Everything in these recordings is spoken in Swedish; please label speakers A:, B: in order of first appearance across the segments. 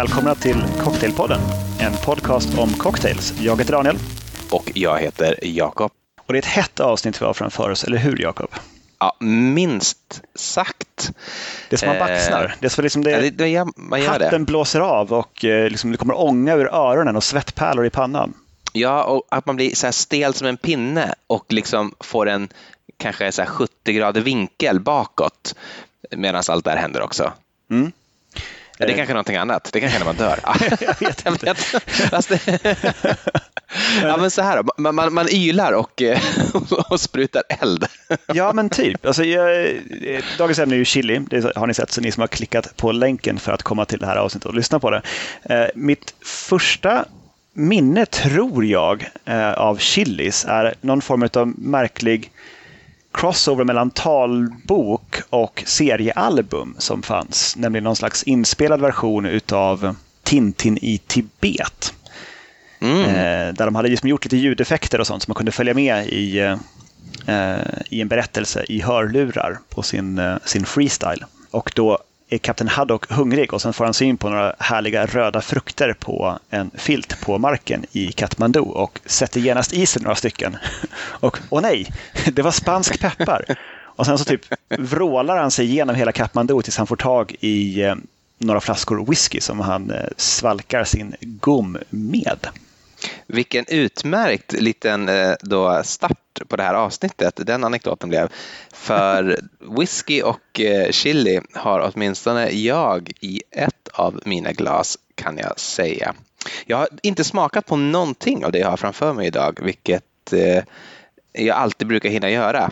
A: Välkomna till Cocktailpodden, en podcast om cocktails. Jag heter Daniel.
B: Och jag heter Jakob.
A: Och det är ett hett avsnitt vi har framför oss, eller hur Jakob?
B: Ja, minst sagt.
A: Det är som man baxnar. Det är som liksom det, ja, det, det, man gör hatten det. blåser av och eh, liksom det kommer ånga ur öronen och svettpärlor i pannan.
B: Ja, och att man blir så här stel som en pinne och liksom får en kanske så 70 grader vinkel bakåt medan allt det här händer också. Mm. Det är kanske är någonting annat. Det kanske är när man dör.
A: jag vet inte.
B: ja, men så här man, man, man ylar och, och sprutar eld.
A: ja, men typ. Alltså, jag, dagens ämne är ju chili. Det har ni sett, så ni som har klickat på länken för att komma till det här avsnittet och lyssna på det. Eh, mitt första minne, tror jag, eh, av chilis är någon form av märklig crossover mellan talbok och seriealbum som fanns. Nämligen någon slags inspelad version utav Tintin i Tibet. Mm. Eh, där de hade liksom gjort lite ljudeffekter och sånt så man kunde följa med i, eh, i en berättelse i hörlurar på sin, eh, sin freestyle. Och då är kapten Haddock hungrig och sen får han syn på några härliga röda frukter på en filt på marken i Katmandu och sätter genast i sig några stycken. Och åh nej, det var spansk peppar. Och sen så typ vrålar han sig igenom hela Katmandu tills han får tag i eh, några flaskor whisky som han eh, svalkar sin gom med.
B: Vilken utmärkt liten eh, då start på det här avsnittet den anekdoten blev. För whisky och eh, chili har åtminstone jag i ett av mina glas kan jag säga. Jag har inte smakat på någonting av det jag har framför mig idag, vilket eh, jag alltid brukar hinna göra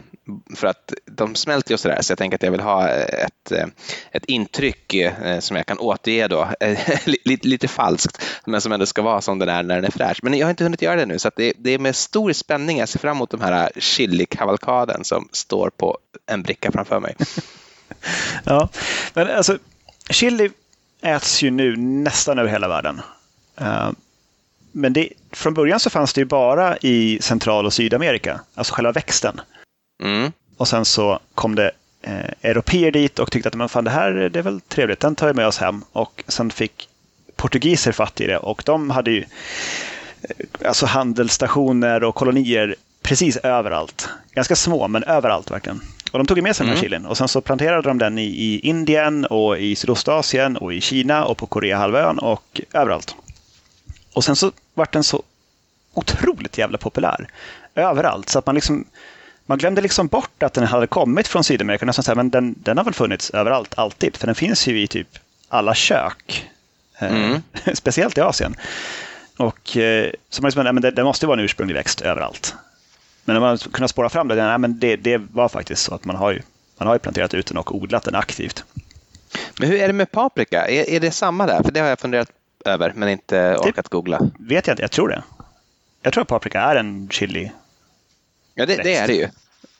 B: för att de smälter ju sådär så jag tänker att jag vill ha ett, eh, ett intryck eh, som jag kan återge då, lite, lite falskt, men som ändå ska vara som den är när den är fräsch. Men jag har inte hunnit göra det nu så det, det, är med stor spänning jag ser fram emot den här chili-kavalkaden som står på en bricka framför mig.
A: ja, men alltså chili äts ju nu nästan över hela världen. Uh, men det, från början så fanns det ju bara i Central och Sydamerika, alltså själva växten. Mm. Och sen så kom det eh, europeer dit och tyckte att men fan, det här det är väl trevligt, den tar vi med oss hem. Och sen fick portugiser fatt i det och de hade ju eh, alltså handelsstationer och kolonier precis överallt. Ganska små, men överallt verkligen. Och de tog med sig den här mm. chilin och sen så planterade de den i, i Indien och i Sydostasien och i Kina och på Koreahalvön och överallt. Och sen så vart den så otroligt jävla populär överallt så att man liksom man glömde liksom bort att den hade kommit från Sydamerika. Nästan så här, men den, den har väl funnits överallt, alltid. För den finns ju i typ alla kök. Eh, mm. speciellt i Asien. Och eh, så man liksom, nej, men det, det måste vara en ursprunglig växt överallt. Men när man kunnat spåra fram det, nej, men det, det var faktiskt så att man har, ju, man har ju planterat ut den och odlat den aktivt.
B: Men hur är det med paprika? Är, är det samma där? För det har jag funderat över, men inte orkat googla.
A: vet jag inte, jag tror det. Jag tror att paprika är en chili
B: Ja, det, det, är det ju.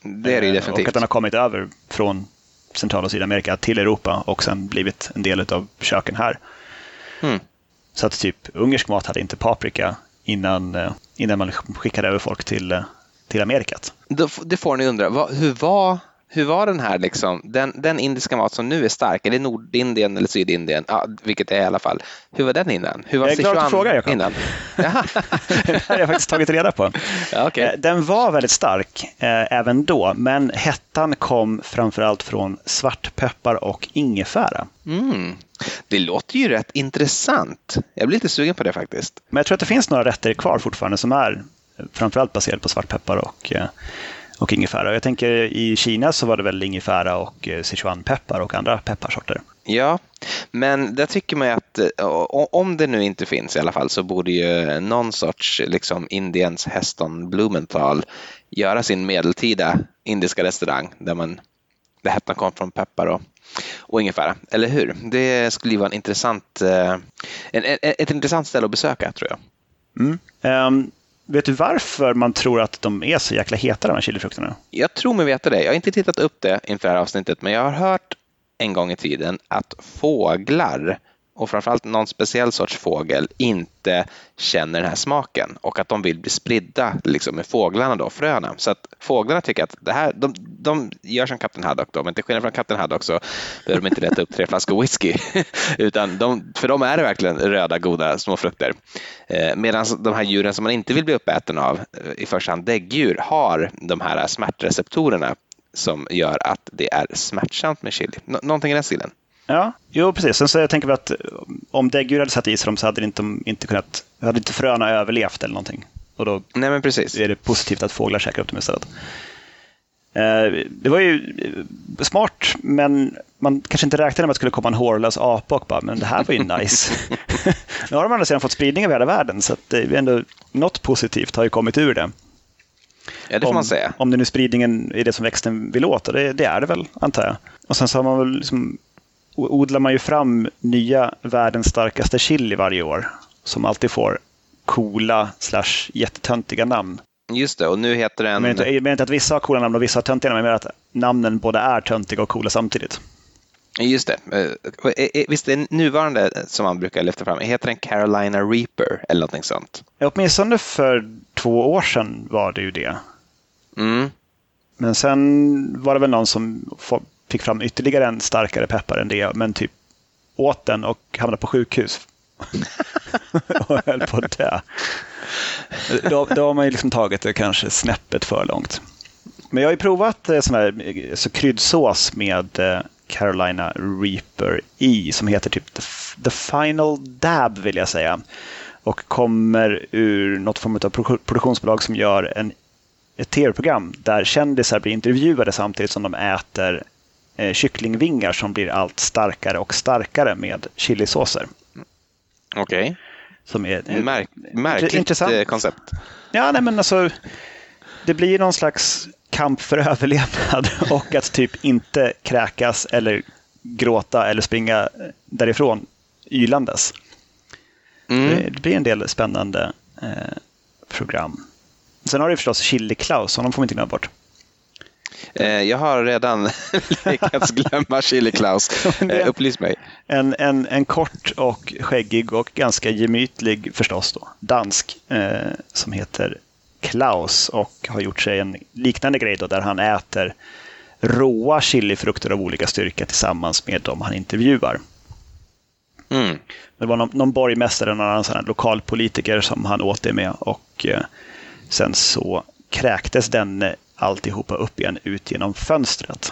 B: Det är det ju definitivt.
A: Eh, och att den har kommit över från Central och Sydamerika till Europa och sen blivit en del av köken här. Mm. Så att typ ungersk mat hade inte paprika innan, eh, innan man skickade över folk till, eh, till Amerikat.
B: Det får ni undra, hur var hur var den här, liksom, den, den indiska mat som nu är stark, är det Nordindien eller Sydindien? Ja, vilket det är i alla fall. Hur var den innan? Hur var
A: jag är glad att du frågar, Jakob. Innan? det har jag faktiskt tagit reda på.
B: Ja, okay.
A: Eh, den var väldigt stark eh, även då, men hettan kom framförallt från svartpeppar och ingefära.
B: Mm. Det låter ju rätt intressant. Jag blir lite sugen på det faktiskt.
A: Men jag tror att det finns några rätter kvar fortfarande som är framförallt baserade på svartpeppar och eh, och ingefära. Jag tänker i Kina så var det väl ingefära och eh, Sichuanpeppar och andra pepparsorter.
B: Ja, men där tycker man att eh, om det nu inte finns i alla fall så borde ju någon sorts liksom Indiens Heston Blumenthal göra sin medeltida indiska restaurang där man där hettan kom från peppar och, och ingefära, eller hur? Det skulle ju vara en intressant, eh, en, ett intressant ställe att besöka tror jag.
A: Mm. Um, Vet du varför man tror att de är så jäkla heta, de här chilifrukterna?
B: Jag tror mig veta det. Jag har inte tittat upp det inför det här avsnittet, men jag har hört en gång i tiden att fåglar och framförallt någon speciell sorts fågel inte känner den här smaken och att de vill bli spridda liksom, med fåglarna, då, fröna. Så att fåglarna tycker att det här, de, de gör som Kapten Haddock då, men till skillnad från Kapten Haddock så behöver de inte leta upp tre flaskor whisky. Utan de, för dem är det verkligen röda, goda små frukter. Eh, Medan de här djuren som man inte vill bli uppäten av, eh, i första hand däggdjur, har de här smärtreceptorerna som gör att det är smärtsamt med chili. N någonting i den stilen.
A: Ja, jo precis. Sen så jag tänker att om däggdjur hade satt i sig dem så hade inte, inte kunnat, hade inte fröna överlevt eller någonting. Och då
B: Nej, men precis.
A: är det positivt att fåglar käkar upp dem istället. Eh, det var ju smart, men man kanske inte räknade med att det skulle komma en hårlös apa och bara, men det här var ju nice. nu har de andra sidan fått spridning över hela världen, så att det är ändå något positivt har ju kommit ur det.
B: Ja, det får
A: om,
B: man säga.
A: Om det nu spridningen är det som växten vill åt, och det, det är det väl, antar jag. Och sen så har man väl liksom, odlar man ju fram nya världens starkaste chili varje år, som alltid får coola slash jättetöntiga namn.
B: Just det, och nu heter den...
A: Men inte, jag menar inte att vissa har coola namn och vissa har töntiga namn, men att namnen både är töntiga och coola samtidigt.
B: Just det. Eh, eh, eh, visst, det nuvarande som man brukar lyfta fram, heter den Carolina Reaper eller någonting sånt?
A: Åtminstone för två år sedan var det ju det.
B: Mm.
A: Men sen var det väl någon som fick fram ytterligare en starkare peppar än det, men typ åt den och hamnade på sjukhus. och höll på det. Då, då har man ju liksom tagit det kanske snäppet för långt. Men jag har ju provat sån här så kryddsås med Carolina Reaper i som heter typ The, The Final Dab vill jag säga. Och kommer ur något form av produktionsbolag som gör en, ett tv-program där kändisar blir intervjuade samtidigt som de äter eh, kycklingvingar som blir allt starkare och starkare med chilisåser.
B: Okej. Okay.
A: Som är
B: eh, Märk, märkligt intressant. Eh, koncept.
A: Ja, nej men alltså det blir någon slags kamp för överlevnad och att typ inte kräkas eller gråta eller springa därifrån ylandes. Mm. Det blir en del spännande eh, program. Sen har du förstås Chili Klaus, honom får man inte glömma bort.
B: Eh, jag har redan lyckats glömma Chili Klaus. Eh, upplys mig.
A: En, en, en kort och skäggig och ganska gemytlig förstås då, dansk eh, som heter Klaus och har gjort sig en liknande grej då, där han äter råa chilifrukter av olika styrka tillsammans med dem han intervjuar. Mm. Det var någon, någon borgmästare, någon annan sån lokalpolitiker som han åt det med och eh, sen så kräktes den alltihopa upp igen ut genom fönstret.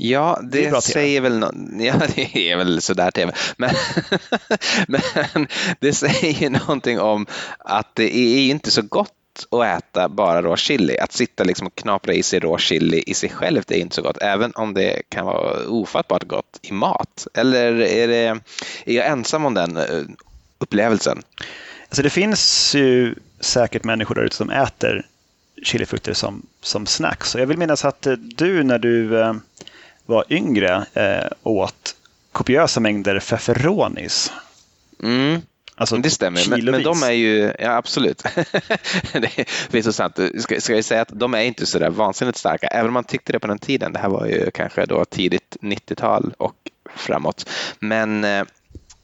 B: Ja, det, det säger väl no ja, det är väl sådär tv. Men, men det säger någonting om att det är inte så gott att äta bara rå chili. Att sitta liksom och knapra i sig rå chili i sig självt är inte så gott, även om det kan vara ofattbart gott i mat. Eller är, det, är jag ensam om den eh, upplevelsen?
A: Alltså det finns ju säkert människor där ute som äter chilifrukter som, som snacks. Och jag vill minnas att du när du eh, var yngre eh, åt kopiösa mängder feferonis.
B: Mm. Alltså, det stämmer, men, men, de är ju, ja absolut. det är intressant. Ska, ska jag säga att de är inte så där vansinnigt starka, även om man tyckte det på den tiden. Det här var ju kanske då tidigt 90-tal och framåt. Men eh,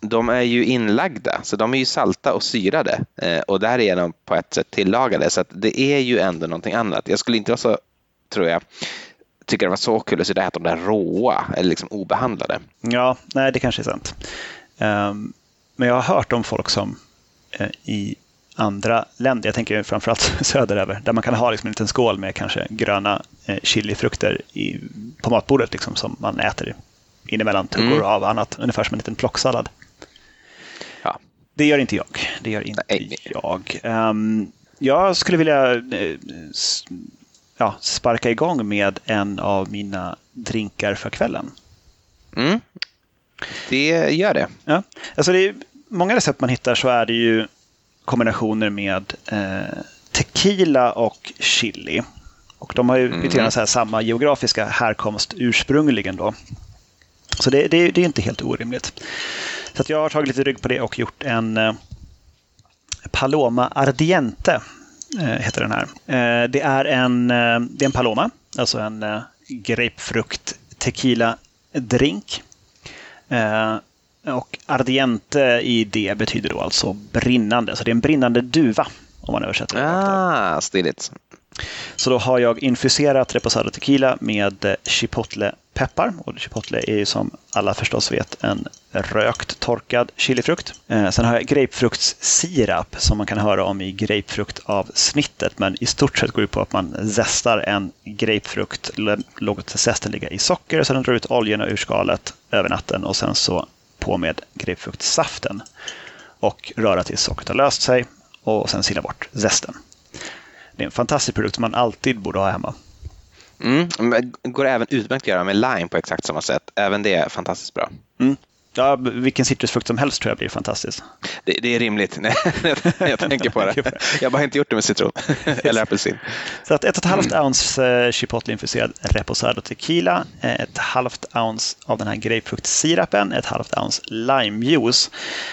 B: de är ju inlagda, så de är ju salta och syrade eh, och därigenom på ett sätt tillagade. Så det är ju ändå någonting annat. Jag skulle inte vara så, tror jag, tycka det var så kul att sitta och äta de där råa eller liksom obehandlade.
A: Ja, nej det kanske är sant. Um, men jag har hört om folk som uh, i andra länder, jag tänker framförallt söderöver, där man kan ha liksom en liten skål med kanske gröna eh, chilifrukter i, på matbordet liksom, som man äter inemellan tuggor mm. av annat, ungefär som en liten plocksallad. Det gör inte jag. Det gör inte Nej. jag. Um, jag skulle vilja uh, ja, sparka igång med en av mina drinkar för kvällen.
B: Mm. Det gör det.
A: Ja. Alltså det är, många recept man hittar så är det ju kombinationer med eh, tequila och chili. Och de har ju mm. lite grann så här samma geografiska härkomst ursprungligen. Då. Så det, det, det är inte helt orimligt. Så jag har tagit lite rygg på det och gjort en eh, Paloma Ardiente Eh, heter den här. Eh, det är en, det är en Paloma, alltså en grapefrukt tequila drink. Och ardiente i det betyder då alltså brinnande. Så det är en brinnande duva om man översätter det.
B: Ah, stiligt.
A: Så då har jag infuserat reposado tequila med chipotle-peppar. Och chipotle är ju som alla förstås vet en rökt torkad chilifrukt. Eh, sen har jag grapefruktssirap som man kan höra om i grapefruktavsnittet. Men i stort sett går det på att man zestar en grapefrukt, låter zesten ligga i socker, sen drar ut oljorna ur skalet över natten och sen så på med grapefruktsaften. Och röra tills sockret har löst sig och sen sila bort zesten. Det är en fantastisk produkt som man alltid borde ha hemma.
B: Mm, går även utmärkt att göra med lime på exakt samma sätt. Även det är fantastiskt bra.
A: Mm. Ja, vilken citrusfrukt som helst tror jag blir fantastiskt.
B: Det, det är rimligt när jag tänker på det. Jag har bara inte gjort det med citron eller apelsin.
A: Så att ett och ett halvt ounce eh, chipotle-infuserad reposado tequila, eh, ett halvt ounce av den här grapefruktsirapen, ett halvt ounce limejuice.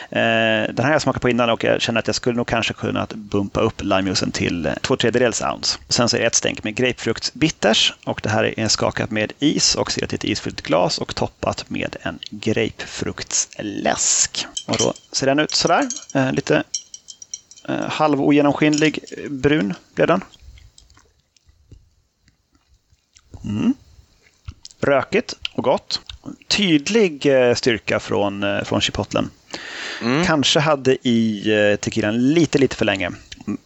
A: Eh, den här har jag smakat på innan och jag känner att jag skulle nog kanske kunna bumpa upp limejuicen till två tredjedels ounce. Sen så är det ett stänk med grapefruktsbitters och det här är skakat med is och sirat i ett isfyllt glas och toppat med en grapefrukt fruktsläsk. Och då ser den ut sådär. Eh, lite eh, halvogenomskinlig brun blev den. Mm. Rökigt och gott. Tydlig eh, styrka från, eh, från chipotlen. Mm. Kanske hade i eh, tequilan lite, lite för länge.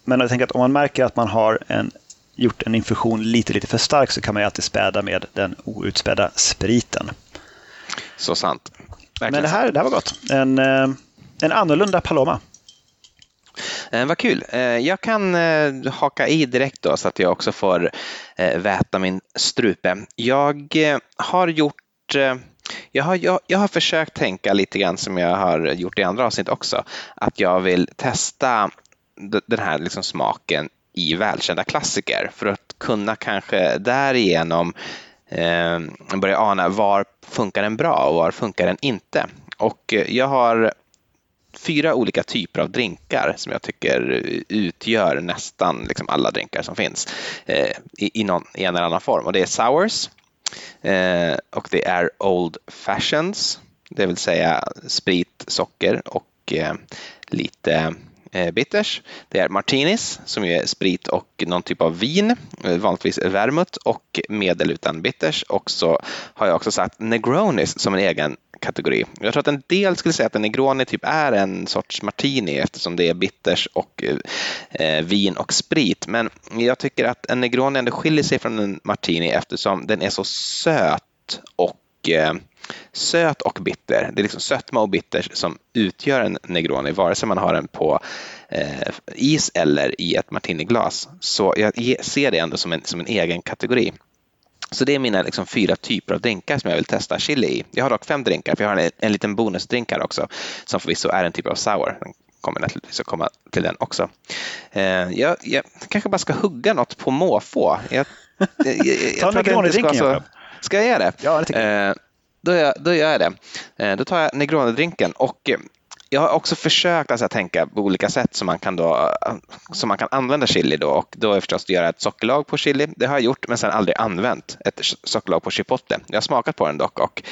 A: Men jag tänker att om man märker att man har en, gjort en infusion lite, lite för stark så kan man ju alltid späda med den outspädda spriten.
B: Så sant.
A: Verkligen. Men det här, det här var gott. En, eh, en annorlunda Paloma.
B: Eh, vad kul. Eh, jag kan eh, haka i direkt då så att jag också får väta min strupe. Jag har gjort jag har, jag, jag, har försökt tänka lite grann som jag har gjort i andra avsnitt också, att jag vill testa den här liksom smaken i välkända klassiker för att kunna kanske därigenom eh, börja ana var funkar den bra och var funkar den inte. Och eh, jag har fyra olika typer av drinkar som jag tycker utgör nästan liksom alla drinkar som finns eh, i, i, någon, i en eller annan form. Och det är sours eh, och det är old fashions, det vill säga sprit, socker och eh, lite Eh, bitters. Det är martinis som är sprit och någon typ av vin, eh, vanligtvis vermouth och medel utan bitters. Och så har jag också satt negronis som en egen kategori. Jag tror att en del skulle säga att en negroni typ är en sorts martini eftersom det är bitters och eh, eh vin och sprit. Men jag tycker att en negroni ändå skiljer sig från en martini eftersom den är så söt och eh, söt och bitter. Det är liksom sötma och bitter som utgör en negroni, vare sig man har den på eh, is eller i ett martiniglas. Så jag ser det ändå som en, som en egen kategori. Så det är mina liksom fyra typer av drinkar som jag vill testa chili i. Jag har dock fem drinkar, för jag har en, en liten bonusdrink här också, som förvisso är en typ av sour. Den kommer naturligtvis att komma till den också. Eh, jag, jag kanske bara ska hugga något på måfå. Jag,
A: jag, jag, jag Ta Negroni-drinken,
B: ska, ska jag göra det?
A: Ja, det tycker jag.
B: Eh, då gör, då gör jag det. Eh, då tar jag Negroni-drinken och eh, jag har också försökt alltså, tänka på olika sätt som man kan, då, eh, som man kan använda chili då och då är förstås att göra ett sockerlag på chili. Det har jag gjort men sen aldrig använt ett sockerlag på chipotle. Jag har smakat på den dock och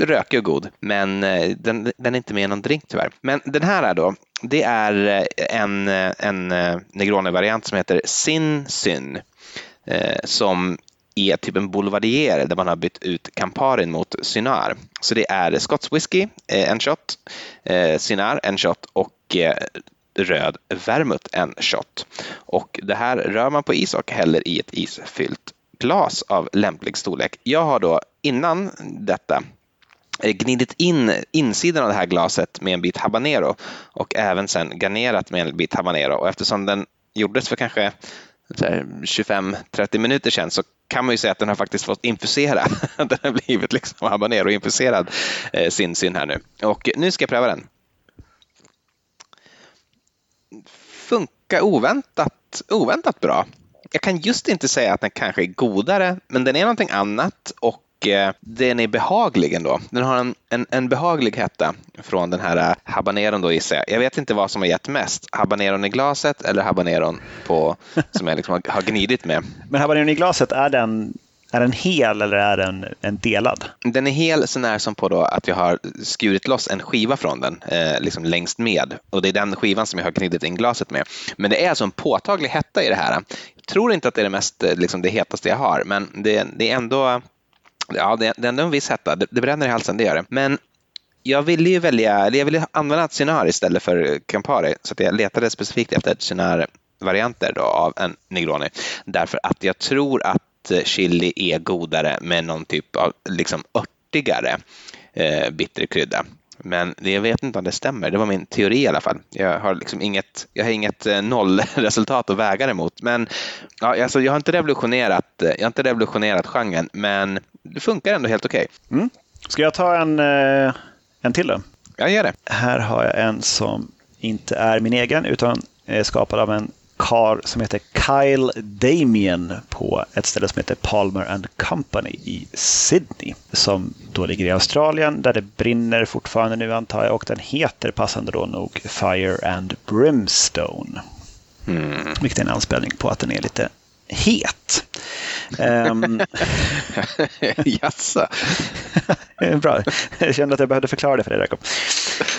B: rökig och god men den, den är inte med i någon drink tyvärr. Men den här är då, det är en, en Negroni-variant som heter Sin Syn som är typ en boulevardier där man har bytt ut Camparin mot Cynar. Så det är Scotts whisky, eh, en shot, eh, Cynar, en shot och eh, röd vermouth, en shot. Och det här rör man på is och häller i ett isfyllt glas av lämplig storlek. Jag har då innan detta eh, gnidit in insidan av det här glaset med en bit habanero och även sen garnerat med en bit habanero. Och eftersom den gjordes för kanske 25-30 minuter sedan så kan man ju säga att den har faktiskt fått infusera. den har blivit liksom habanero infuserad eh, sin sin här nu. Och nu ska jag pröva den. Funkar oväntat, oväntat bra. Jag kan just inte säga att den kanske är godare, men den är någonting annat och den är behaglig ändå. Den har en, en, en behaglig hetta från den här eh, habaneron då gissar jag. Jag vet inte vad som har gett mest, habaneron i glaset eller habaneron på, som jag liksom har, gnidit med.
A: Men habaneron i glaset, är den Är den hel eller är den en delad?
B: Den är hel så när som på då att jag har skurit loss en skiva från den eh, liksom längst med och det är den skivan som jag har knutit in glaset med. Men det är alltså en påtaglig hetta i det här. Jag tror inte att det är det mest eh, liksom det hetaste jag har, men det, det är ändå Ja, det, det är ändå en viss hetta. Det, det bränner i halsen, det gör det. Men jag ville ju välja, eller jag ville använda Cynar istället för Campari, så att jag letade specifikt efter Cynar-varianter av en Negroni. Därför att jag tror att chili är godare med någon typ av liksom örtigare eh, bitter krydda. Men jag vet inte om det stämmer. Det var min teori i alla fall. Jag har, liksom inget, jag har inget eh, nollresultat att väga det mot. Men ja, alltså, jag, har inte revolutionerat, jag har inte revolutionerat genren, men det funkar ändå helt okej.
A: Okay. Mm. Ska jag ta en, eh, en till då?
B: Jag gör det.
A: Här har jag en som inte är min egen utan är skapad av en kar som heter Kyle Damien på ett ställe som heter Palmer and Company i Sydney. Som då ligger i Australien där det brinner fortfarande nu antar jag och den heter passande då nog Fire and Brimstone. Mm. Vilket är en anspelning på att den är lite het.
B: um, Jaså?
A: Bra. Jag kände att jag behövde förklara det för dig, Jakob.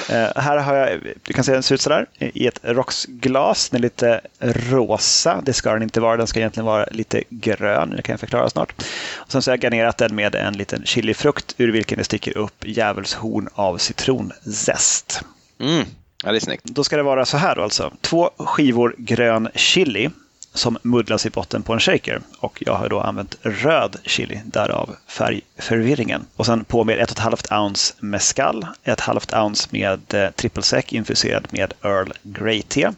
A: Uh, här har jag, du kan se den ser ut sådär, i ett rocksglas. Den är lite rosa. Det ska den inte vara. Den ska egentligen vara lite grön. Det kan jag förklara snart. Och sen så har jag garnerat den med en liten chilifrukt ur vilken det sticker upp djävulshorn av citronzest.
B: Mm. Ja, det är snyggt.
A: Då ska det vara så här då alltså. Två skivor grön chili som muddlas i botten på en shaker. Och jag har då använt röd chili, därav färgförvirringen. Och sen på med 1,5 ounce mescal, ett halvt ounce med eh, trippelsec infuserad med Earl Grey-te.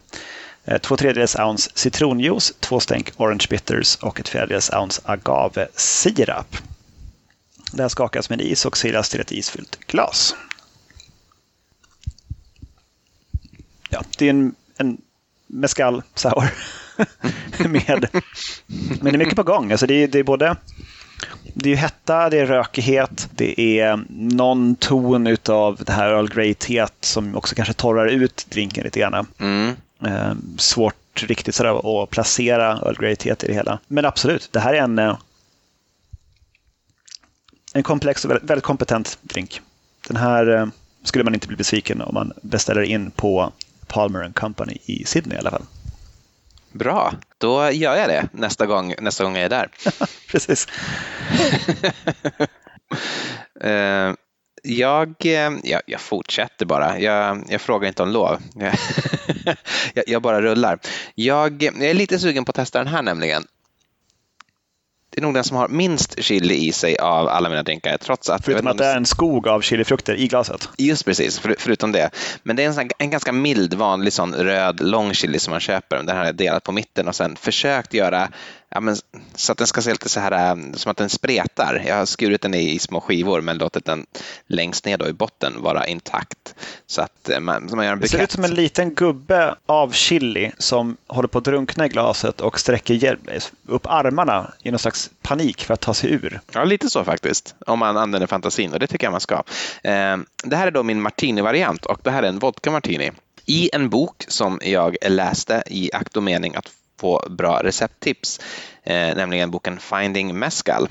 A: 2 eh, tredjedels ounce citronjuice, 2 stänk orange bitters och 1 fjärdedels ounce agavesirap. Det här skakas med is och silas till ett isfyllt glas. Ja, det är en, en mescal sour. med. Men det är mycket på gång. Alltså det, är, det är både det är hetta, det är rökighet, det är någon ton av det här Earl Grey-teet som också kanske torrar ut drinken lite grann. Mm. Eh, svårt riktigt sådär att placera Earl Grey-teet i det hela. Men absolut, det här är en, eh, en komplex och väldigt, väldigt kompetent drink. Den här eh, skulle man inte bli besviken om man beställer in på Palmer Company i Sydney i alla fall.
B: Bra, då gör jag det nästa gång, nästa gång jag är där.
A: Precis.
B: uh, jag, eh, jag, jag, fortsätter bara. Jag, jag frågar inte om lov. jag, jag, bara rullar. Jag, jag är lite sugen på att testa den här nämligen det är nog den som har minst chili i sig av alla mina drinkar. Trots att,
A: förutom att det är en skog av chilifrukter i glaset.
B: Just precis, för, förutom det. Men det är en, sån, en ganska mild, vanlig sån röd lång chili som man köper. Den här är delat på mitten och sen försökt göra ja, men, så att den ska se lite så här äh, som att den spretar. Jag har skurit den i, små skivor men låtit den längst ner då i botten vara intakt. Så att äh, man, man gör en
A: Det ser ut som en liten gubbe av chili som håller på att drunkna i glaset och sträcker upp armarna i någon slags panik för att ta sig ur.
B: Ja, lite så faktiskt. Om man använder fantasin och det tycker jag man ska. Ehm, det här är då min martini-variant och det här är en vodka martini. I en bok som jag läste i akt och mening att på bra recepttips, eh, nämligen boken Finding Mescal,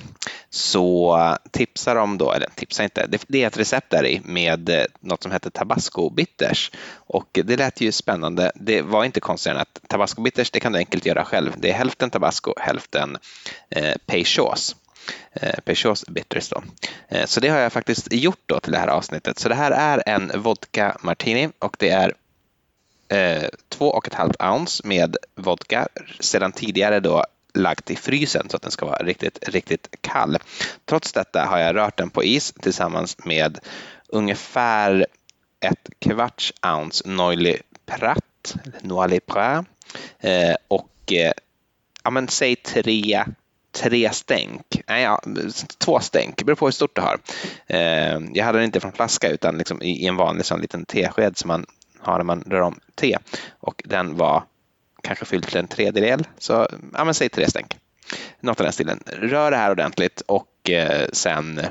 B: så eh, tipsar de då, eller tipsar inte, det, det är ett recept där i med eh, något som heter tabasco bitters och det lät ju spännande. Det var inte konstigare än att tabasco bitters, det kan du enkelt göra själv. Det är hälften tabasco, hälften eh, peychaus. Eh, Peugeots bitters då. Eh, så det har jag faktiskt gjort då till det här avsnittet. Så det här är en vodka martini och det är eh, två och ett halvt ounce med vodka, sedan tidigare då lagt i frysen så att den ska vara riktigt, riktigt kall. Trots detta har jag rört den på is tillsammans med ungefär ett kvarts ounce Noily Prat, Noily Prat eh, och eh, ja, men, säg tre tre stänk. Nej, ja, två stänk, det beror på hur stort du har. Eh, jag hade den inte från flaska utan liksom i, i en vanlig sån liten tesked som man har när man rör om te och den var kanske fylld till en tredjedel. Så ja, men säg tre stänk. Något av den stilen. Rör det här ordentligt och eh, sen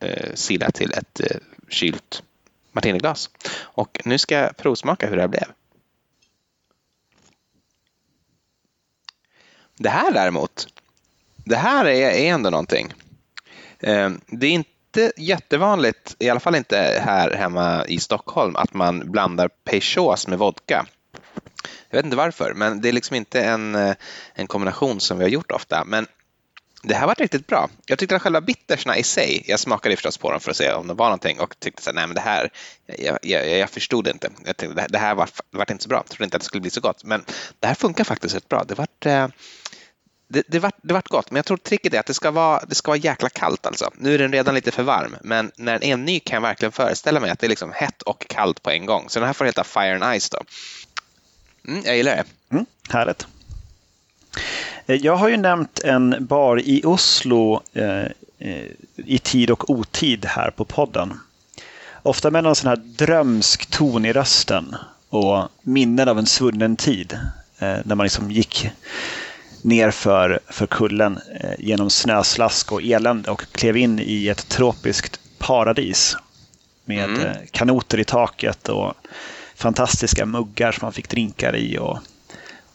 B: eh, sila till ett eh, kylt martiniglas. Och nu ska jag provsmaka hur det här blev. Det här däremot, det här är, är ändå någonting. Eh, det är inte inte jättevanligt, i alla fall inte här hemma i Stockholm, att man blandar Peugeots med vodka. Jag vet inte varför, men det är liksom inte en, eh, en kombination som vi har gjort ofta. Men det här var riktigt bra. Jag tyckte att själva bittersna i sig, jag smakade förstås på dem för att se om det var någonting och tyckte så här, nej men det här, jag, jag, jag förstod inte. Jag tänkte, det här var, var inte så bra, jag trodde inte att det skulle bli så gott. Men det här funkar faktiskt rätt bra. Det var, eh, det, det, vart, det vart gott, men jag tror tricket är att det ska, vara, det ska vara jäkla kallt alltså. Nu är den redan lite för varm, men när den är ny kan jag verkligen föreställa mig att det är liksom hett och kallt på en gång. Så den här får heta Fire and Ice då. Mm, jag gillar det.
A: Mm, härligt. Eh, jag har ju nämnt en bar i Oslo eh, eh, i tid och otid här på podden. Ofta med någon sån här drömsk ton i rösten och minnen av en svunnen tid. Eh, när man liksom gick ner för, kullen eh, genom snöslask och elände och klev in i ett tropiskt paradis. Med mm. Eh, kanoter i taket och fantastiska muggar som man fick drinkar i. och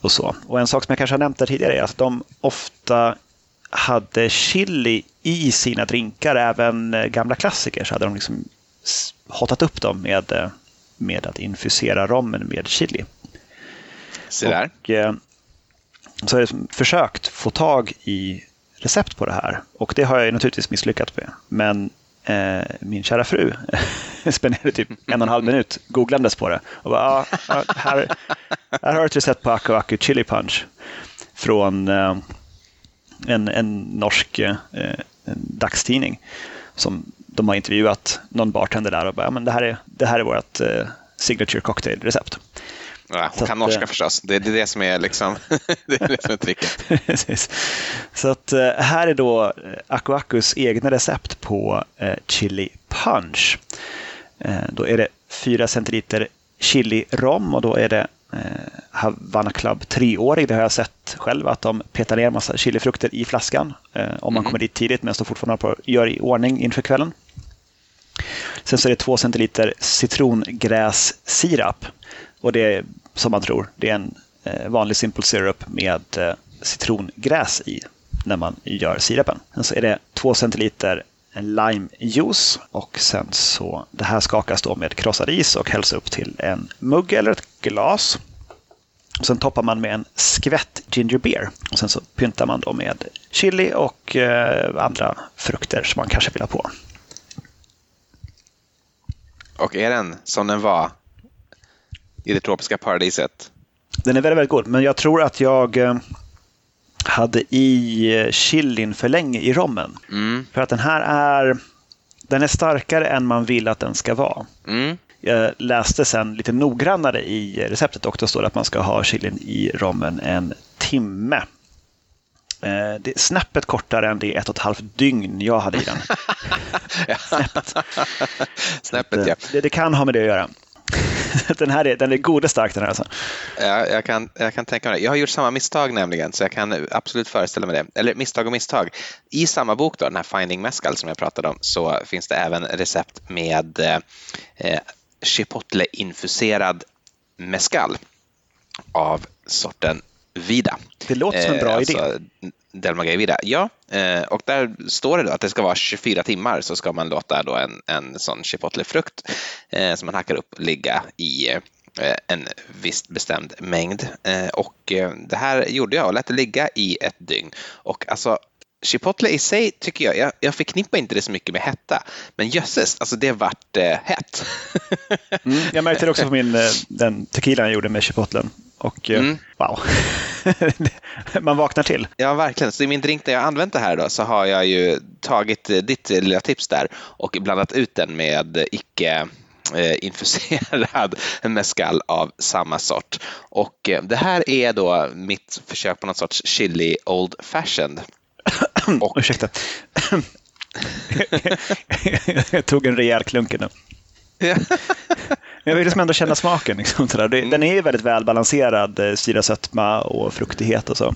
A: och så. Och en sak som jag kanske har nämnt där tidigare är att de ofta hade chili i sina drinkar, även eh, gamla klassiker, så hade de liksom hotat upp dem med, eh, med att infusera rommen med chili.
B: Se där.
A: Och, så har jag försökt få tag i recept på det här och det har jag naturligtvis misslyckats med. Men eh, min kära fru spenderade typ en och en halv minut googlandes på det. Och bara, ah, här, här har du ett recept på Aku Aku Chili Punch från eh, en, en norsk eh, en dagstidning som de har intervjuat någon bartender där och bara, ja, men det här är, det här är vårt eh, signature cocktail-recept.
B: Ja, hon så kan att, norska eh, förstås. Det, det, är det som är, liksom, det är, det som är tricket.
A: så att, eh, här är då eh, Aku Akus egna recept på eh, chili punch. Eh, då är det 4 centiliter chili rom och då är det eh, Havana Club treårig. Det har jag sett själv att de petar ner massa chilifrukter i flaskan eh, om man mm. kommer dit tidigt men står fortfarande på gör i ordning inför kvällen. Sen så är det 2 centiliter citrongrässirap och det som man tror, det är en eh, vanlig simple syrup med eh, citrongräs i när man gör sirapen. Sen så är det 2 centiliter limejuice och sen så det här skakas då med krossad is och hälls upp till en mugg eller ett glas. sen toppar man med en skvätt ginger beer och sen så pyntar man då med chili och eh, andra frukter som man kanske vill ha på.
B: Och är den som den var i det tropiska paradiset?
A: Den är väldigt, väldigt god, men jag tror att jag eh, hade i eh, chilin för länge i rommen. Mm. För att den här är, den är starkare än man vill att den ska vara. Mm. Jag läste sen lite noggrannare i receptet och då står det att man ska ha chilin i rommen en timme. Eh, det är snäppet kortare än det ett och ett halvt dygn jag hade i den.
B: snäppet. snäppet ja.
A: Det, det, kan ha med det att göra. den här är, den är god och stark den här alltså.
B: Ja, jag, kan, jag kan tänka mig det. Jag har gjort samma misstag nämligen, så jag kan absolut föreställa mig det. Eller misstag och misstag. I samma bok, då, den här Finding Mescal som jag pratade om, så finns det även recept med eh, chipotle-infuserad mescal av sorten Vida.
A: Det låter som en bra eh, idé. Alltså,
B: Delmagay Vida. Ja, eh, och där står det då att det ska vara 24 timmar så ska man låta då en, en sån chipotle-frukt eh, som man hackar upp ligga i eh, en viss bestämd mängd. Eh, och eh, det här gjorde jag och lät det ligga i ett dygn. Och alltså Chipotle i sig tycker jag, jag, jag förknippar inte det så mycket med hetta, men jösses, alltså det vart eh, hett.
A: mm, jag märkte det också på min, den tequilan jag gjorde med chipotlen. Och mm. wow, man vaknar till.
B: Ja, verkligen. Så i min drink där jag använt det här då, så har jag ju tagit ditt lilla tips där och blandat ut den med icke eh, infuserad mescal av samma sort. Och eh, det här är då mitt försök på något sorts chili old fashioned.
A: Och... Ursäkta. jag tog en rejäl klunk nu. Jag vill liksom ändå känna smaken. Liksom, mm. Den är väldigt välbalanserad, eh, syra, sötma och fruktighet och så.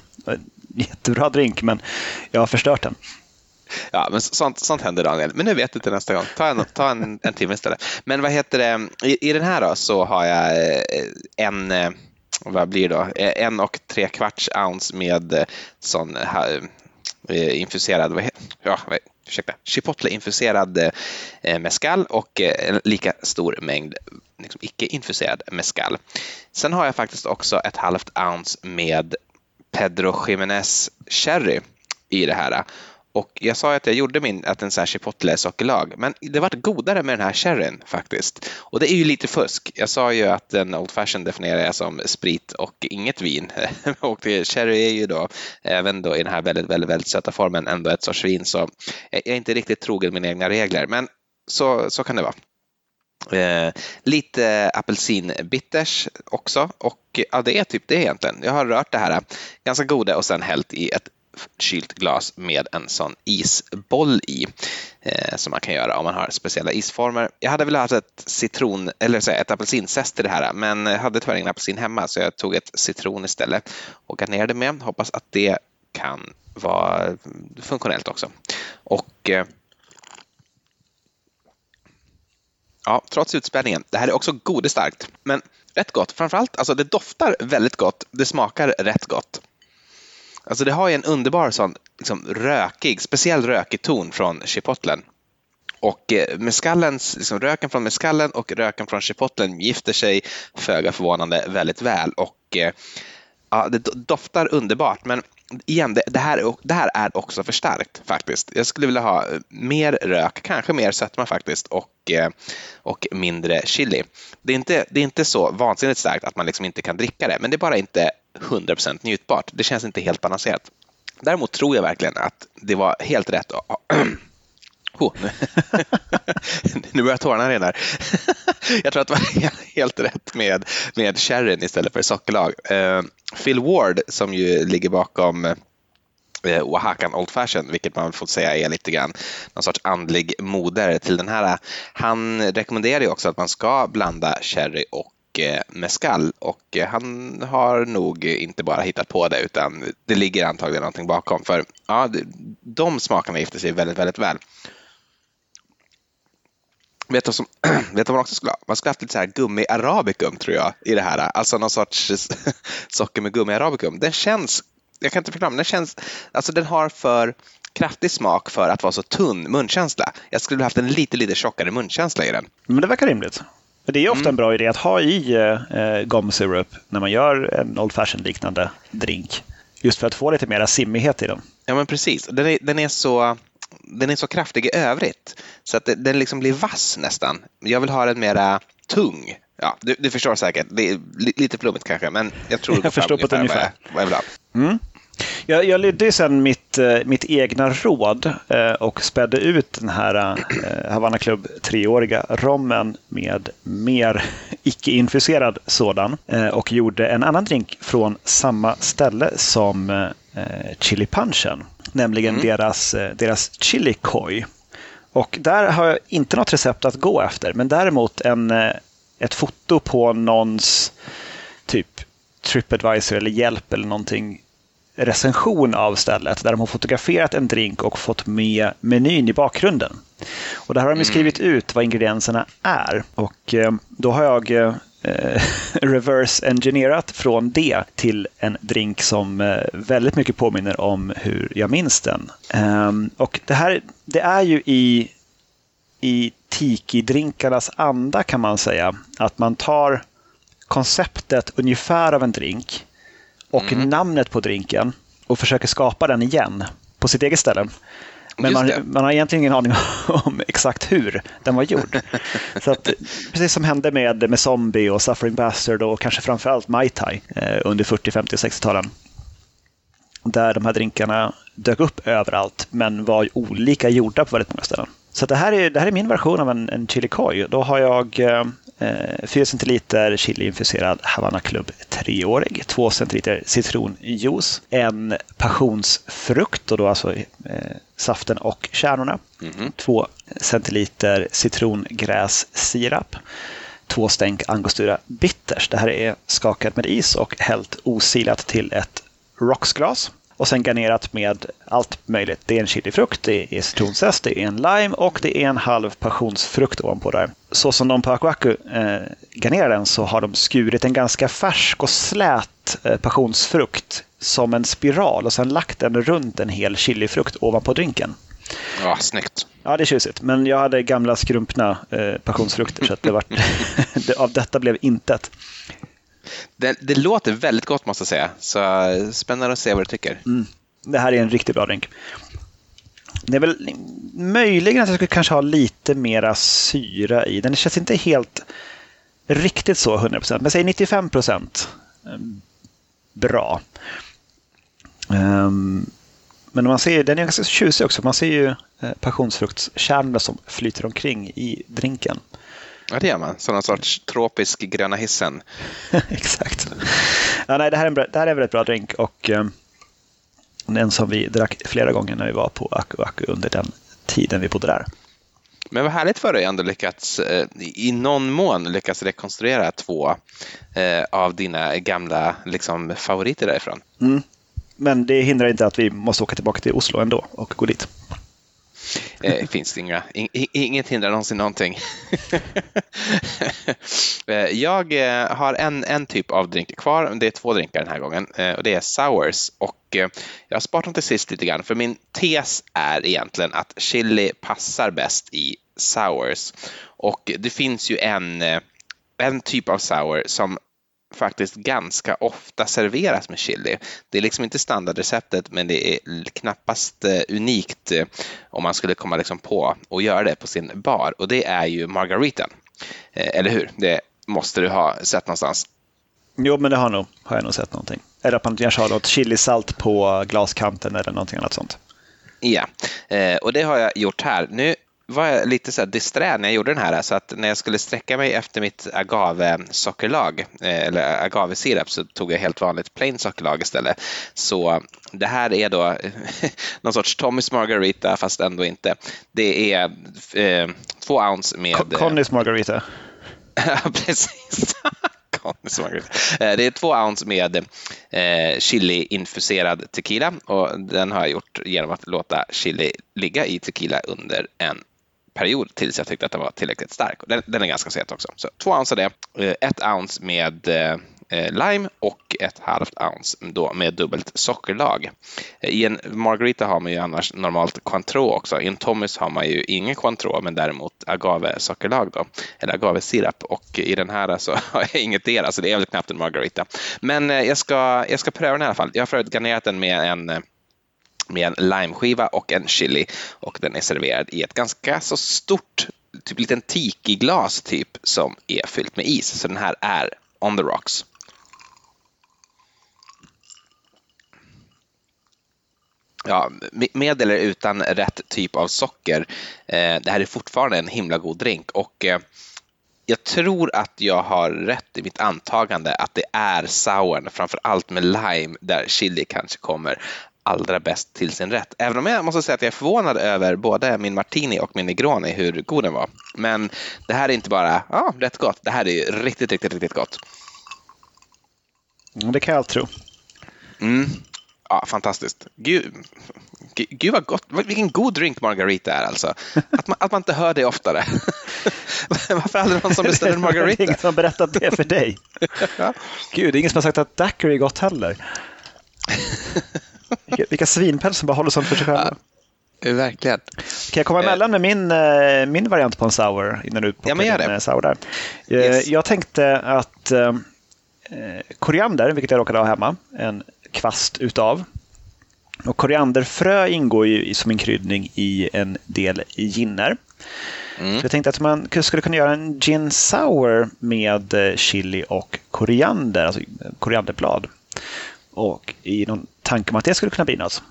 A: Jättebra drink, men jag har förstört den.
B: Ja, men sånt, sånt händer Daniel. Men nu vet du till nästa gång. Ta en, ta en, en timme istället. Men vad heter det, i, i den här då så har jag eh, en, eh, vad blir det då, en och tre kvarts ounce med sån eh, infuserad, vad heter, ja, ursäkta, chipotle-infuserad eh, mescal och eh, en lika stor mängd liksom, icke-infuserad mescal. Sen har jag faktiskt också ett halvt ounce med Pedro Jiménez Cherry i det här. Och jag sa att jag gjorde min att en sån här chipotle-sockerlag, men det vart godare med den här sherryn faktiskt. Och det är ju lite fusk. Jag sa ju att en Old Fashion definierar jag som sprit och inget vin. och sherry är ju då, även då i den här väldigt, väldigt, väldigt söta formen, ändå ett sorts vin. Så jag är inte riktigt trogen mina egna regler, men så, så kan det vara. Eh, lite apelsinbitters också och ja, det är typ det egentligen. Jag har rört det här ganska goda och sen hällt i ett kylt glas med en sån isboll i eh, som man kan göra om man har speciella isformer. Jag hade velat ha ett citron eller så, ett apelsinzest i det här men hade tyvärr ingen apelsin hemma så jag tog ett citron istället och garnerade med. Hoppas att det kan vara funktionellt också. Och eh, Ja, trots utspänningen. Det här är också godestarkt, men rätt gott. Framförallt, alltså det doftar väldigt gott. Det smakar rätt gott. Alltså det har ju en underbar sån liksom, rökig, speciell rökig ton från chipotlen. Och eh, mescallens, liksom, röken från mescallen och röken från chipotlen gifter sig föga förvånande väldigt väl. Och eh, ja, det doftar underbart, men igen, det, det, här, det här är också för starkt faktiskt. Jag skulle vilja ha eh, mer rök, kanske mer sötma faktiskt och, och mindre chili. Det är, inte, det är inte så vansinnigt starkt att man liksom inte kan dricka det, men det är bara inte 100% njutbart. Det känns inte helt balanserat. Däremot tror jag verkligen att det var helt rätt. Oh, nu börjar tårarna rinna. jag tror att det var helt rätt med, med sherryn istället för sockerlag. Uh, Phil Ward som ju ligger bakom uh, Oaxacan Old Fashion, vilket man får säga är lite grann någon sorts andlig moder till den här. Eh, han rekommenderar ju också att man ska blanda sherry och Eh, mescal och eh, han har nog inte bara hittat på det utan det ligger antagligen någonting bakom för ja, de smakerna gifter sig väldigt, väldigt väl. Vet du, som, vet du vad man också skulle ha? Man skulle haft lite så här gummi arabicum tror jag i det här. Alltså någon sorts socker med gummi arabicum. Den känns, jag kan inte förklara, men den känns, alltså den har för kraftig smak för att vara så tunn munkänsla. Jag skulle haft en lite, lite tjockare munkänsla i den.
A: Men det verkar rimligt. Men det är ofta mm. en bra idé att ha i eh, gum syrup när man gör en Old Fashion-liknande drink. Just för att få lite mera simmighet i den.
B: Ja, men precis. Den är, den är, så, den är så kraftig i övrigt så att den liksom blir vass nästan. Jag vill ha den mera tung. Ja, du, du förstår säkert. Det är lite flummigt kanske, men jag tror
A: jag förstår på ett ungefär vad jag vill ha. Mm. Jag, jag lydde sen mitt, eh, mitt egna råd eh, och spädde ut den här eh, Havana Club treåriga rommen med mer icke-infuserad sådan och gjorde en annan drink från samma ställe som Chili Punchen, nämligen mm. deras, deras Chili Koi. Och där har jag inte något recept att gå efter, men däremot en, ett foto på någons typ Tripadvisor eller hjälp eller någonting recension av stället där de har fotograferat en drink och fått med menyn i bakgrunden. Och där har de mm. skrivit ut vad ingredienserna är. Och eh, då har jag eh, reverse engineerat från det till en drink som eh, väldigt mycket påminner om hur jag minns den. Um, och det här det är ju i, i tiki-drinkarnas anda kan man säga. Att man tar konceptet ungefär av en drink och mm. namnet på drinken och försöker skapa den igen på sitt eget ställe. Men man, man, har egentligen ingen aning om exakt hur den var gjord. Så att, precis som hände med, med Zombie och Suffering Bastard och kanske framförallt Mai Tai eh, under 40, 50 och 60-talen. Där de här drinkarna dök upp överallt men var olika gjorda på väldigt många ställen. Så det här är, det här är min version av en, en chili. Då har jag eh, 4 eh, centiliter chiliinfuserad Havana Club treårig, 2 centiliter citronjuice, en passionsfrukt och då alltså eh, saften och kärnorna, mm. 2 centiliter citrongrässirap, två stänk angostura bitters. Det här är skakat med is och hällt osilat till ett rocksglas. Och sen garnerat med allt möjligt. Det är en chilifrukt, det är citronzest, det är en lime och det är en halv passionsfrukt ovanpå där. Så som de på Aku Aku eh, garnerar den så har de skurit en ganska färsk och slät eh, passionsfrukt som en spiral och sen lagt den runt en hel chilifrukt ovanpå drinken.
B: Ja, snyggt.
A: Ja, det är tjusigt. Men jag hade gamla skrumpna eh, passionsfrukter så att det var, av detta blev intet.
B: Det, det, låter väldigt gott måste jag säga. Så spännande att se vad du tycker.
A: Mm. Det här är en riktigt bra drink. Det är väl möjligen att jag skulle kanske ha lite mera syra i. Den känns inte helt riktigt så 100%, men säg 95 procent. Ehm, bra. Um, men man ser, den är ganska tjusig också. Man ser ju eh, passionsfruktskärnorna som flyter omkring i drinken.
B: Ja, det gör man. Som någon sorts tropisk gröna hissen.
A: Exakt. Ja, nej, det, här är en, det här är en väldigt bra drink och um, en som vi drack flera gånger när vi var på Aku Aku under den tiden vi bodde där.
B: Men vad härligt för dig ändå lyckats eh, i någon mån lyckats rekonstruera två eh, av dina gamla liksom, favoriter därifrån.
A: Mm. Men det hindrar inte att vi måste åka tillbaka till Oslo ändå och gå dit.
B: Eh, finns det inga, inget hindrar någonsin någonting. Eh, jag eh, har en, en typ av drink kvar. Det är två drinkar den här gången eh, och det är sours. Och jag har sparat dem till sist lite grann för min tes är egentligen att chili passar bäst i sours. Och det finns ju en, en typ av sour som faktiskt ganska ofta serveras med chili. Det är liksom inte standardreceptet men det är knappast eh, unikt eh, om man skulle komma liksom på att göra det på sin bar och det är ju margaritan. Eh, eller hur? Det måste du ha sett någonstans.
A: Jo, men det har, nog, har jag nog sett någonting. Eller att man kanske har något chilisalt på glaskanten eller någonting annat sånt.
B: Ja, och det har jag gjort här. Nu var jag lite så disträ när jag gjorde den här, så att när jag skulle sträcka mig efter mitt agave-sockerlag, eh, eller agavesirap, så tog jag helt vanligt plain sockerlag istället. Så det här är då någon sorts Tommys Margarita, fast ändå inte. Det är eh, två ounce med...
A: Connys Margarita.
B: Ja, precis. Eh, det är två ounce med eh, chili-infuserad tequila och den har jag gjort genom att låta chili ligga i tequila under en period tills jag tyckte att den var tillräckligt stark. Den, den är ganska söt också. Så två ounce av det, eh, ett ounce med eh, eh, lime och ett halvt ounce då med dubbelt sockerlag. I en Margarita har man ju annars normalt Cointreau också. I en Thomas har man ju ingen Cointreau men däremot agave-sockerlag då, eller agave-sirap. Och i den här så har jag inget så det är väl knappt en Margarita. Men jag ska, jag ska pröva den i alla fall. Jag har förut garnerat den med en med en limeskiva och en chili och den är serverad i ett ganska så stort, typ liten tiki-glas typ som är fyllt med is. Så den här är on the rocks. Ja, med eller utan rätt typ av socker. Eh, det här är fortfarande en himla god drink och eh, jag tror att jag har rätt i mitt antagande att det är sourn, framför allt med lime, där chili kanske kommer allra bäst till sin rätt. Även om jag måste säga att jag är förvånad över både min martini och min negroni, hur god den var. Men det här är inte bara ja, rätt gott, det här är riktigt, riktigt, riktigt gott.
A: Det kan jag allt tro.
B: Mm. Ja, fantastiskt. Gud, gud vad gott. Vilken god drink Margarita är alltså. Att man, att man inte hör det oftare. Varför aldrig någon som beställer en Margarita?
A: det är ingen som har berättat det för dig. ja. Gud, det är ingen som har sagt att daiquiri är gott heller. Vilka, vilka svinpäls som bara håller sånt för sig själva.
B: Ja, verkligen.
A: Kan jag komma eh. emellan med min, eh, min variant på en sour innan du
B: ja, men gör det.
A: Eh, sour där? Yes. Jag tänkte att koriander, vilket jag råkade ha hemma, en kvast utav. Och korianderfrö ingår ju som en kryddning i en del ginner. Mm. Så jag tänkte att man skulle kunna göra en gin sour med chili och koriander, alltså korianderblad. Och i någon tanke om att det skulle kunna bli något.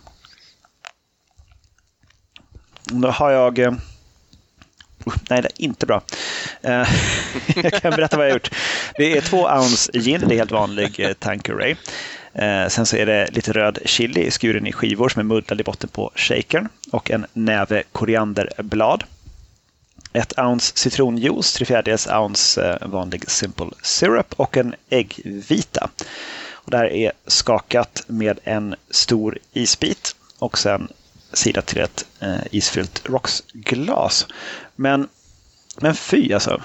A: Då har jag... Uh, nej, det är inte bra. Uh, jag kan berätta vad jag har gjort. Det är två ounce gin, det är helt vanlig eh, uh, Tanqueray. Uh, sen så är det lite röd chili skuren i skivor som är muddlad i botten på shakern och en näve korianderblad. Ett ounce citronjuice, tre fjärdedels ounce vanlig simple syrup och en äggvita. Och det här är skakat med en stor isbit och sen sidat till ett eh, isfyllt rocksglas. Men, men fy alltså.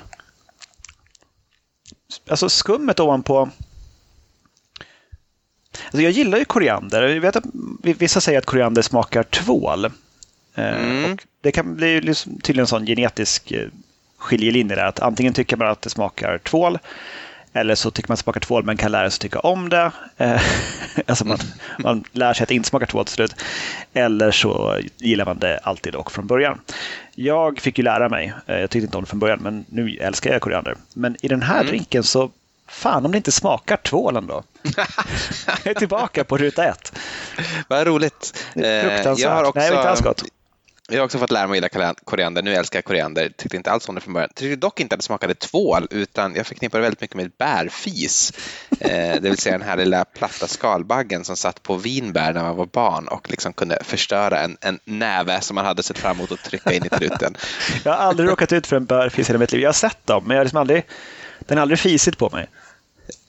A: Alltså skummet ovanpå Alltså jag gillar ju koriander. Jag vet att vissa säger att koriander smakar tvål. Eh, mm. Och det kan bli liksom tydligen en sån genetisk eh, skiljelinje där. Att antingen tycker man att det smakar tvål eller så tycker man smakar tvål men kan lära sig tycka om det. Eh, alltså man, man lär sig att inte smakar tvål till slut. Eller så gillar man det alltid och från början. Jag fick ju lära mig, jag tyckte inte om det från början, men nu älskar jag koriander. Men i den här mm. drinken så Fan om det inte smakar tvål ändå. jag är tillbaka på ruta ett.
B: Vad roligt.
A: Fruktansvärt. Jag har också... Nej, inte alls gott.
B: Jag har också fått lära mig att gilla koriander. Nu älskar jag koriander. Tyckte inte alls om det från början. Tyckte dock inte att det smakade tvål, utan jag förknippade väldigt mycket med bärfis. Eh, det vill säga den här lilla platta skalbaggen som satt på vinbär när man var barn och liksom kunde förstöra en, en näve som man hade sett fram emot att trycka in i truten.
A: jag har aldrig råkat ut för en bärfis i hela mitt liv. Jag har sett dem, men jag har liksom aldrig, den har aldrig fisit på mig.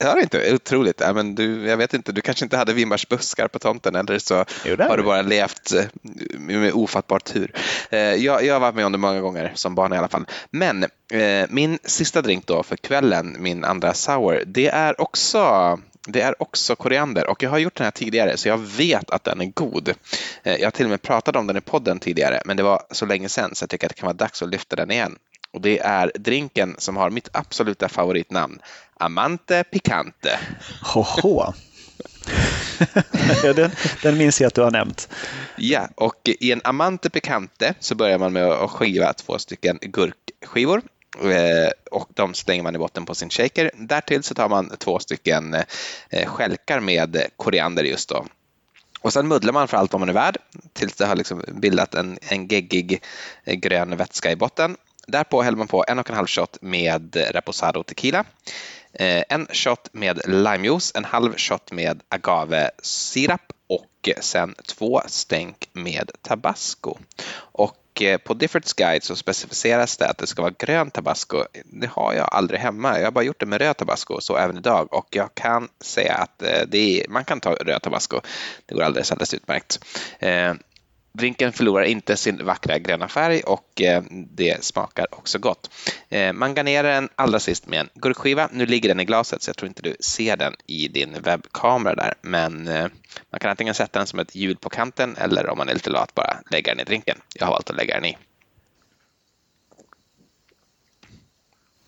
B: Har du inte? Otroligt. Ja, men du, jag vet inte, du kanske inte hade vinbärsbuskar på tomten eller så jo, har du bara levt eh, med ofattbar tur. Eh, jag, jag har varit med om det många gånger som barn i alla fall. Men eh, min sista drink då för kvällen, min andra sour, det är också det är också koriander och jag har gjort den här tidigare så jag vet att den är god. Jag har till och med pratat om den i podden tidigare men det var så länge sedan så jag tycker att det kan vara dags att lyfta den igen. Och det är drinken som har mitt absoluta favoritnamn, Amante Picante.
A: Hoho. den, den minns jag att du har nämnt.
B: Ja, och i en Amante Picante så börjar man med att skiva två stycken gurkskivor eh, och de slänger man i botten på sin shaker. Därtill så tar man två stycken eh, skälkar med koriander just då. Och sen muddlar man för allt vad man är värd tills det har liksom bildat en, en geggig eh, grön vätska i botten. Därpå häller man på en och en halv shot med reposado tequila, Eh, en shot med limejuice, en halv shot med agavesirap och sen två stänk med tabasco. Och eh, på Diffords Guide så specificeras det att det ska vara grön tabasco. Det har jag aldrig hemma. Jag har bara gjort det med röd tabasco, så även idag. Och jag kan säga att eh, är, man kan ta röd tabasco. Det går alldeles alldeles utmärkt. Drinken förlorar inte sin vackra gröna färg och eh, det smakar också gott. Eh, man garnerar den allra sist med en gurkskiva. Nu ligger den i glaset så jag tror inte du ser den i din webbkamera där. Men eh, man kan antingen sätta den som ett hjul på kanten eller om man är lite lat bara lägga den i drinken. Jag har valt att lägga den i.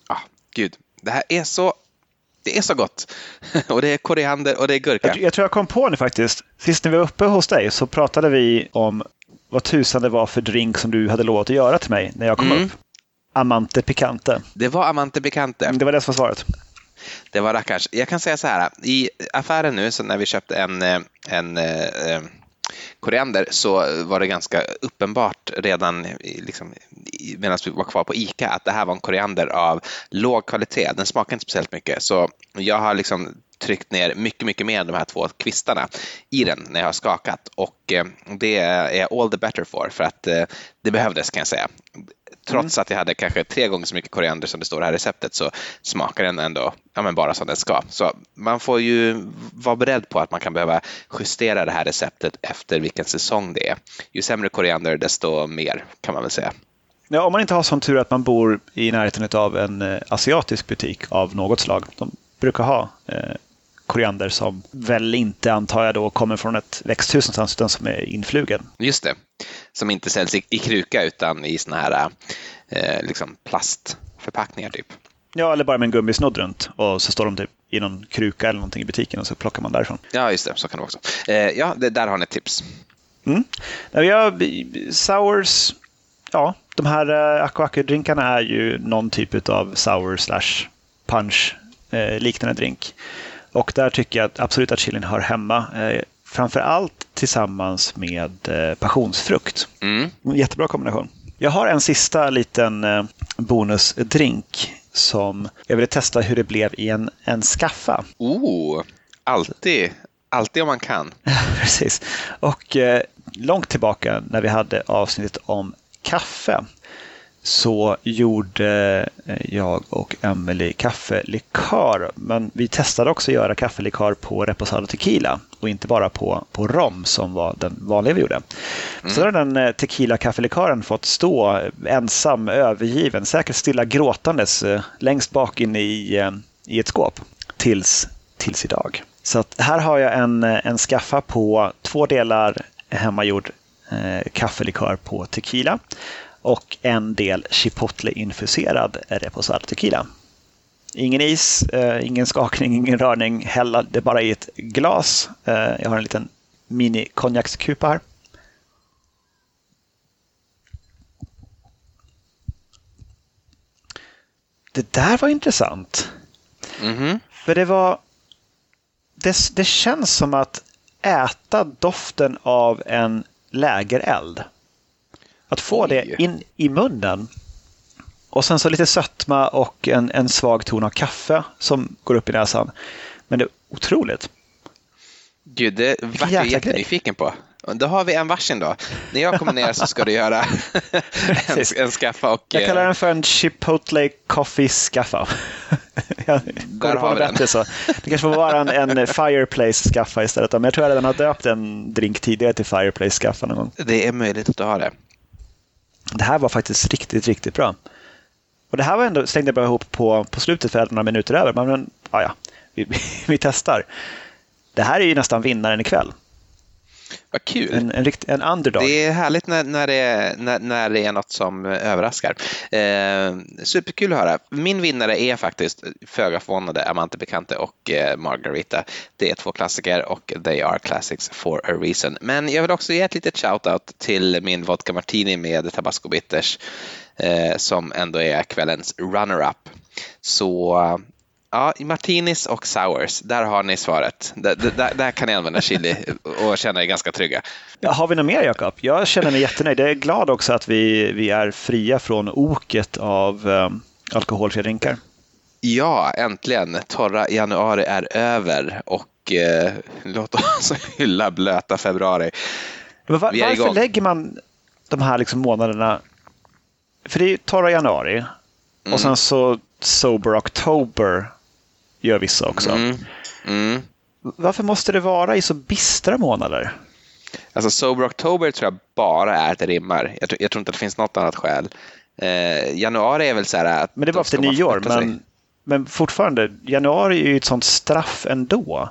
B: Ah, gud, det här är så det är så gott. Och det är koriander och det är gurka.
A: Jag, jag, tror jag kom på nu faktiskt. Sist när vi var uppe hos dig så pratade vi om vad tusan det var för drink som du hade lovat att göra till mig när jag kom mm. upp. Amante Picante.
B: Det var Amante Picante.
A: Det var det som var svaret.
B: Det var rackars. Jag kan säga så här, i affären nu så när vi köpte en, eh, en, en eh, koriander så var det ganska uppenbart redan liksom, medan vi var kvar på ICA att det här var en koriander av låg kvalitet. Den smakar inte speciellt mycket så jag har liksom tryckt ner mycket, mycket mer än de här två kvistarna i den när jag har skakat och eh, det är jag all the better for för att eh, det behövdes kan jag säga. Trots mm. att jag hade kanske tre gånger så mycket koriander som det står i det här receptet så smakar den ändå ja, men bara som den ska. Så man får ju vara beredd på att man kan behöva justera det här receptet efter vilken säsong det är. Ju sämre koriander desto mer kan man väl säga.
A: Ja, om man inte har sån tur att man bor i närheten av en eh, asiatisk butik av något slag. De brukar ha eh, koriander som väl inte, antar jag, då kommer från ett växthus någonstans utan som är influgen.
B: Just det, som inte säljs i, i kruka utan i såna här eh, liksom plastförpackningar typ.
A: Ja, eller bara med en gummisnodd runt och så står de typ i någon kruka eller någonting i butiken och så plockar man därifrån.
B: Ja, just det, så kan det också. Eh, ja, det, där har ni ett tips.
A: Mm. Vi har sours, ja, de här uh, aqua-drinkarna är ju någon typ av sour slash punch eh, liknande drink. Och där tycker jag absolut att chilin hör hemma. Eh, framför allt tillsammans med eh, passionsfrukt. Mm. Jättebra kombination. Jag har en sista liten eh, bonusdrink som jag ville testa hur det blev i en, en skaffa.
B: Oh, alltid, alltid om man kan.
A: Precis. Och eh, långt tillbaka när vi hade avsnittet om kaffe så gjorde eh, jag och Emily kaffelikör. Men vi testade också att göra kaffelikör på Reposado Tequila och inte bara på, på rom som var den vanliga vi gjorde. Mm. Så har den eh, tequila-kaffelikören fått stå ensam, övergiven, säkert stilla gråtandes eh, längst bak inne i, i ett skåp tills, tills idag. Så att här har jag en, en skaffa på två delar hemmagjord eh, kaffelikör på tequila och en del chipotle-infuserad reposado tequila. Ingen is, eh, ingen skakning, ingen rörning, hälla det bara i ett glas. Eh, jag har en liten mini konjakskupa här. Det där var intressant. Mm -hmm. För det var... Det, det känns som att äta doften av en lägereld. Att få det in i munnen. Och sen så lite sötma och en, en svag ton av kaffe som går upp i näsan. Men det är otroligt.
B: Gud, det vart jag jättenyfiken på. Då har vi en varsin då. När jag kommer ner så ska du göra en, en skaffa och...
A: Jag kallar den för en Chipotle Coffee skaffa. jag Där har vi den. Bättre, så. Det kanske får vara en, en Fireplace skaffa istället. Men jag tror jag redan har döpt en drink tidigare till Fireplace skaffa någon gång.
B: Det är möjligt att du har det.
A: Det här var faktiskt riktigt, riktigt bra. Och det här var ändå, slängde jag bara ihop på, på slutet för några minuter över. Men ja, ja, vi, vi testar. Det här är ju nästan vinnaren ikväll.
B: Vad kul!
A: En, en, rikt, en underdog.
B: Det är härligt när, när, det, är, när, när det är något som överraskar. Eh, superkul att höra. Min vinnare är faktiskt föga förvånade Amante Becante och eh, Margarita. Det är två klassiker och they are classics for a reason. Men jag vill också ge ett litet shout-out till min vodka martini med tabasco bitters eh, som ändå är kvällens runner-up. Så Ja, martinis och sours, där har ni svaret. Där, där, där kan ni använda chili och känna er ganska trygga.
A: Ja, har vi något mer, Jakob? Jag känner mig jättenöjd. Jag är glad också att vi, vi är fria från oket av um, alkoholfria drinkar.
B: Ja, äntligen. Torra januari är över och eh, låt oss hylla blöta februari.
A: Men var, varför lägger man de här liksom månaderna... För det är torra januari mm. och sen så Sober October gör vissa också. Mm. Mm. Varför måste det vara i så bistra månader?
B: Alltså Sober October tror jag bara är att det rimmar. Jag tror, jag tror inte att det finns något annat skäl. Eh, januari är väl så här att...
A: Men det var efter nyår, men, men fortfarande, januari är ju ett sånt straff ändå.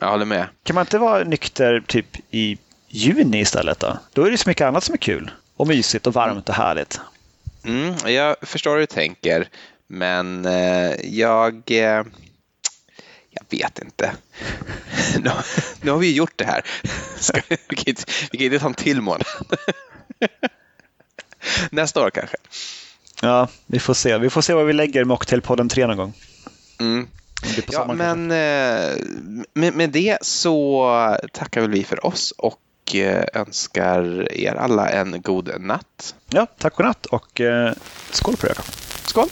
B: Jag håller med.
A: Kan man inte vara nykter typ i juni istället då? Då är det så mycket annat som är kul och mysigt och varmt och härligt.
B: Mm, jag förstår hur du tänker, men eh, jag... Eh jag vet inte. nu, nu har vi gjort det här. Ska, vi, kan inte, vi kan inte ta en till månad. Nästa år kanske.
A: Ja, vi får se. Vi får se vad vi lägger Mocktailpodden 3 någon gång.
B: Mm. Ja, men eh, med, med det så tackar väl vi för oss och eh, önskar er alla en god natt.
A: Ja, tack och natt och eh, skål på er.
B: Skål!